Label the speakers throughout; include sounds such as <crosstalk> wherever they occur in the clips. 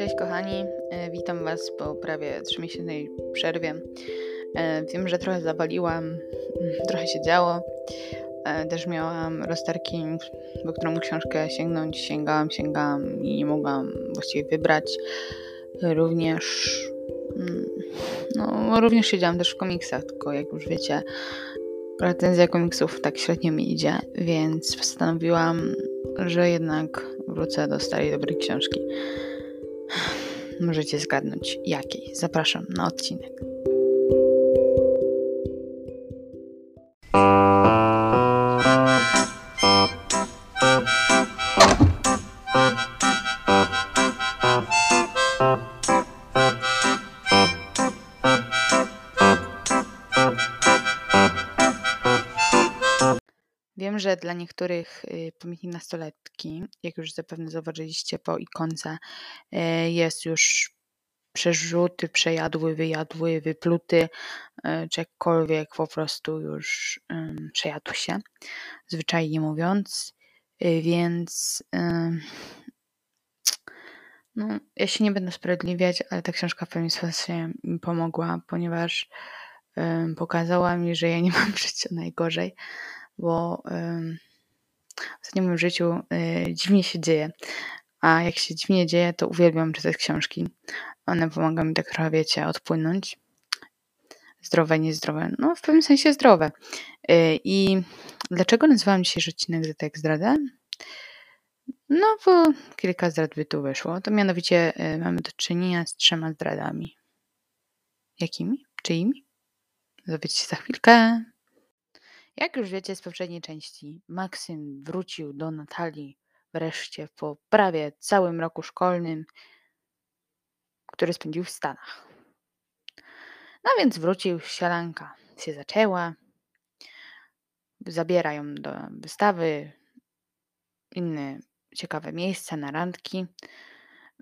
Speaker 1: Cześć kochani, e, witam Was po prawie 3-miesięcznej przerwie. E, wiem, że trochę zawaliłam, <laughs> trochę się działo. E, też miałam rozterki, po którą książkę sięgnąć. Sięgałam, sięgałam i nie mogłam właściwie wybrać. Również, mm, no, również siedziałam też w komiksach, tylko jak już wiecie, recenzja komiksów tak średnio mi idzie, więc postanowiłam, że jednak wrócę do starej dobrej książki. Możecie zgadnąć jakiej. Zapraszam na odcinek. Że dla niektórych y, pamiętnik nastoletki, jak już zapewne zauważyliście po ikonce, y, jest już przerzuty, przejadły, wyjadły, wypluty, y, czy jakkolwiek po prostu już przejadł się, zwyczajnie mówiąc. Więc no, ja się nie będę sprawiedliwiać, ale ta książka w pewnym sensie mi pomogła, ponieważ pokazała mi, że ja nie mam <laughs> życia najgorzej bo w ostatnim moim życiu y, dziwnie się dzieje. A jak się dziwnie dzieje, to uwielbiam czytać książki. One pomagają mi tak trochę, wiecie, odpłynąć. Zdrowe, niezdrowe. No, w pewnym sensie zdrowe. Y, I dlaczego nazywam dzisiaj odcinek Zetek Zdradę? No, bo kilka zdrad by tu wyszło. To mianowicie y, mamy do czynienia z trzema zdradami. Jakimi? Czyimi? Dowiecie się za chwilkę. Jak już wiecie z poprzedniej części, Maksym wrócił do Natalii wreszcie po prawie całym roku szkolnym, który spędził w Stanach. No więc wrócił, sielanka się zaczęła, zabiera ją do wystawy, inne ciekawe miejsca, na randki.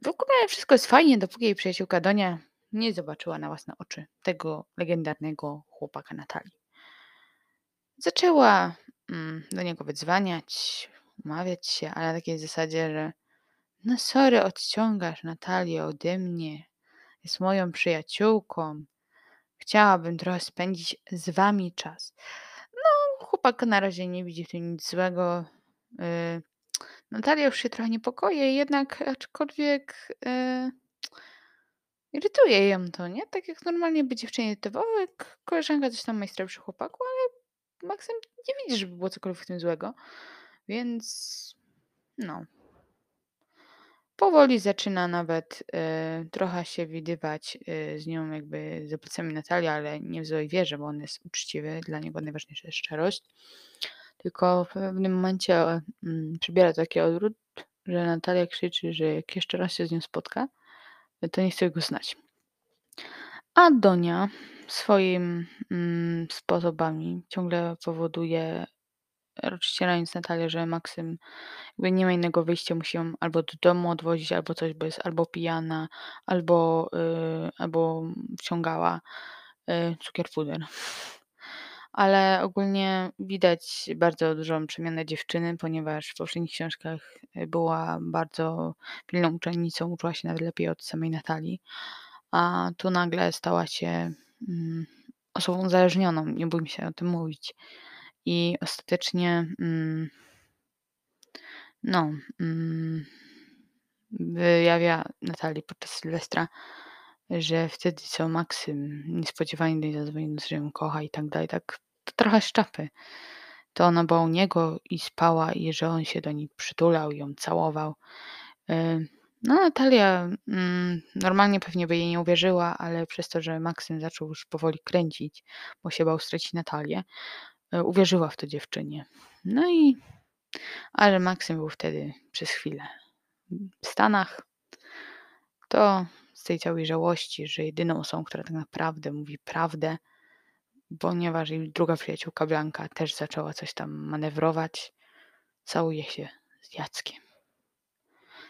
Speaker 1: W ogóle wszystko jest fajnie, dopóki jej przyjaciółka Donia nie zobaczyła na własne oczy tego legendarnego chłopaka Natalii. Zaczęła mm, do niego wydzwaniać, umawiać się, ale na takiej zasadzie, że no sorry, odciągasz Natalię ode mnie, jest moją przyjaciółką, chciałabym trochę spędzić z wami czas. No, chłopak na razie nie widzi w tym nic złego. Yy, Natalia już się trochę niepokoi, jednak aczkolwiek yy, irytuje ją to, nie? Tak jak normalnie by dziewczynie jak koleżanka coś tam majstra przy chłopaku, ale Maksym nie widzi, żeby było cokolwiek w tym złego. Więc no. Powoli zaczyna nawet y, trochę się widywać y, z nią jakby za plecami Natalia, ale nie w złej wierze, bo on jest uczciwy, dla niego najważniejsza jest szczerość. Tylko w pewnym momencie y, przybiera taki odwrót, że Natalia krzyczy, że jak jeszcze raz się z nią spotka, to nie chce go znać. A Donia swoim mm, sposobami ciągle powoduje, rozścierając Natalię, że Maksym jakby nie ma innego wyjścia, musi ją albo do domu odwozić, albo coś, bo jest albo pijana, albo, y, albo wciągała y, cukier puder. Ale ogólnie widać bardzo dużą przemianę dziewczyny, ponieważ w poprzednich książkach była bardzo pilną uczennicą, uczyła się nawet lepiej od samej Natalii, a tu nagle stała się mm, osobą uzależnioną, nie bójmy się o tym mówić. I ostatecznie, mm, no, mm, wyjawia Natalii podczas Sylwestra, że wtedy co Maksym niespodziewanie do niej zadzwonił, że ją kocha i tak dalej, tak to trochę szczapy. To ona była u niego i spała i że on się do niej przytulał i ją całował. No, Natalia mm, normalnie pewnie by jej nie uwierzyła, ale przez to, że Maksym zaczął już powoli kręcić, bo się bał stracić Natalię, e, uwierzyła w to dziewczynie. No i, ale Maksym był wtedy przez chwilę w Stanach, to z tej całej żałości, że jedyną osobą, która tak naprawdę mówi prawdę, ponieważ jej druga przyjaciółka Blanka też zaczęła coś tam manewrować, całuje się z Jackiem.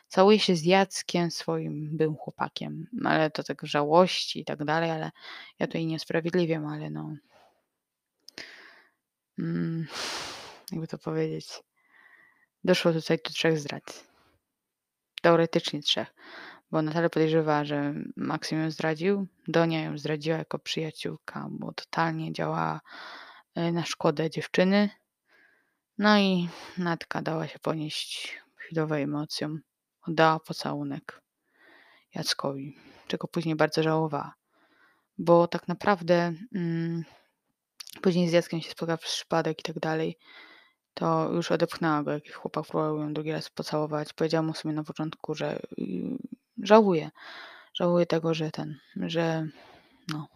Speaker 1: Całuje się z Jackiem, swoim byłym chłopakiem, ale to tak żałości i tak dalej, ale ja tutaj nie usprawiedliwiam, ale no. Mm, <sighs> jakby to powiedzieć. Doszło tutaj do trzech zdrad. Teoretycznie trzech, bo Natalia podejrzewa, że Maksym ją zdradził. Donia ją zdradziła jako przyjaciółka, bo totalnie działała e, na szkodę dziewczyny. No i Natka dała się ponieść chwilowej emocjom. Oddała pocałunek Jackowi, czego później bardzo żałowała. Bo tak naprawdę mm, później z Jackiem się spotkała przez przypadek i tak dalej to już odepchnęła go, jak chłopak próbował ją drugi raz pocałować. Powiedziała mu sobie na początku, że żałuje. Żałuje tego, że ten, że no,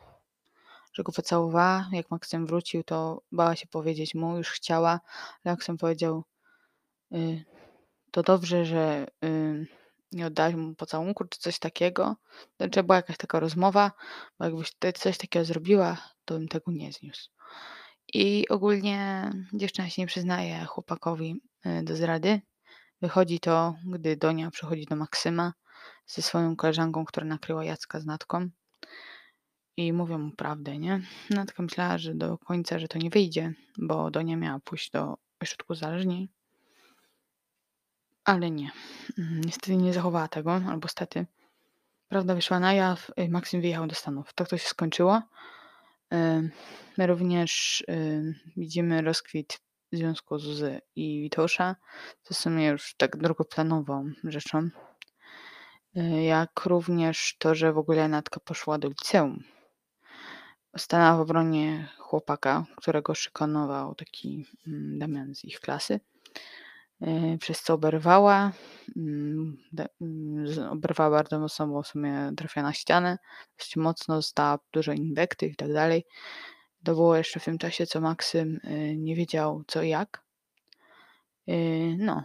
Speaker 1: że go pocałowała. Jak Maksym wrócił, to bała się powiedzieć mu, już chciała, ale Maksym powiedział, yy, to dobrze, że yy, nie oddałeś mu pocałunku, czy coś takiego. Znaczy była jakaś taka rozmowa, bo jakbyś coś takiego zrobiła, to bym tego nie zniósł. I ogólnie dziewczyna się nie przyznaje chłopakowi y, do zdrady. Wychodzi to, gdy Donia przychodzi do Maksyma ze swoją koleżanką, która nakryła Jacka z Natką. I mówią mu prawdę, nie? Natka myślała, że do końca, że to nie wyjdzie, bo Donia miała pójść do ośrodku uzależnień. Ale nie. Mm, niestety nie zachowała tego, albo stety. Prawda wyszła na jaw, y, Maksym wyjechał do Stanów. Tak to się skończyło. My również widzimy rozkwit związku Zuzy i Witosza, co w sumie już tak drugoplanową rzeczą. Y, jak również to, że w ogóle Natka poszła do liceum. Stanęła w obronie chłopaka, którego szykanował taki mm, Damian z ich klasy. Y, przez co oberwała. Mm, mm, oberwała bardzo mocno, bo w sumie trafia na ścianę. Dość mocno, dostała dużo inwektyw i tak dalej. To było jeszcze w tym czasie, co Maksym y, nie wiedział co jak. Y, no,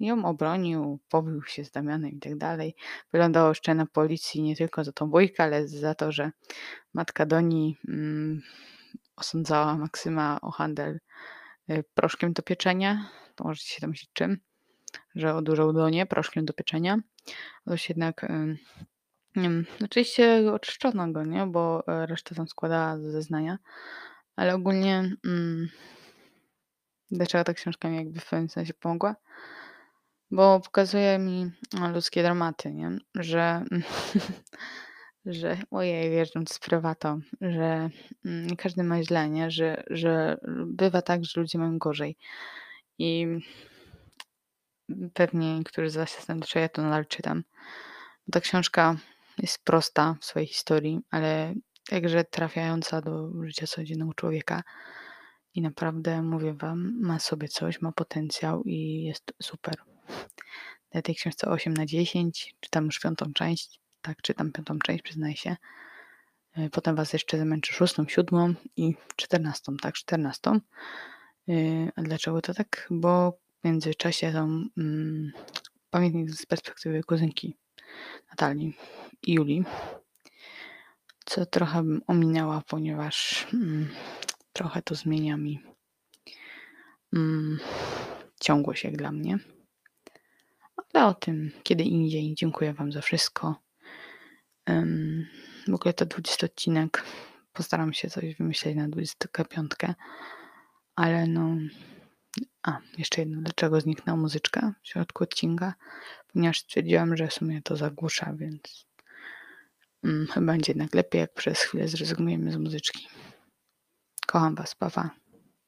Speaker 1: ją obronił, pobił się z Damianem i tak dalej. Wyglądało jeszcze na policji nie tylko za tą bójkę, ale za to, że matka Doni mm, osądzała Maksyma o handel proszkiem do pieczenia to możecie się domyślić czym, że odurzał Donię proszkiem do pieczenia. Otóż jednak nie wiem, oczywiście oczyszczono go, nie? bo e, reszta tam składała zeznania, ale ogólnie mm, dlaczego ta książka mi jakby w pewnym sensie pomogła? Bo pokazuje mi ludzkie dramaty, nie? Że, <laughs> że ojej, wiesz, to jest prywatą, że mm, każdy ma źle, nie? Że, że bywa tak, że ludzie mają gorzej. I pewnie niektórzy z Was się zastanawiają, ja to nadal czytam. Ta książka jest prosta w swojej historii, ale także trafiająca do życia codziennego człowieka. I naprawdę, mówię Wam, ma sobie coś, ma potencjał i jest super. Daję tej książce 8 na 10, czytam już piątą część. Tak, czytam piątą część, przyznaję się. E, potem Was jeszcze zamęczę szóstą, siódmą i czternastą, tak, czternastą. Yy, a dlaczego to tak? Bo w międzyczasie są mm, pamiętnik z perspektywy kuzynki Natalii i Julii, co trochę bym ominęła, ponieważ mm, trochę to zmienia mi mm, ciągłość jak dla mnie. Ale o tym kiedy indziej. Dziękuję Wam za wszystko. Um, w ogóle to 20 odcinek. Postaram się coś wymyśleć na 25. Ale no. A, jeszcze jedno. Dlaczego zniknęła muzyczka w środku odcinka? Ponieważ stwierdziłam, że w sumie to zagłusza, więc hmm, chyba będzie jednak lepiej, jak przez chwilę zrezygnujemy z muzyczki. Kocham Was, Pawa.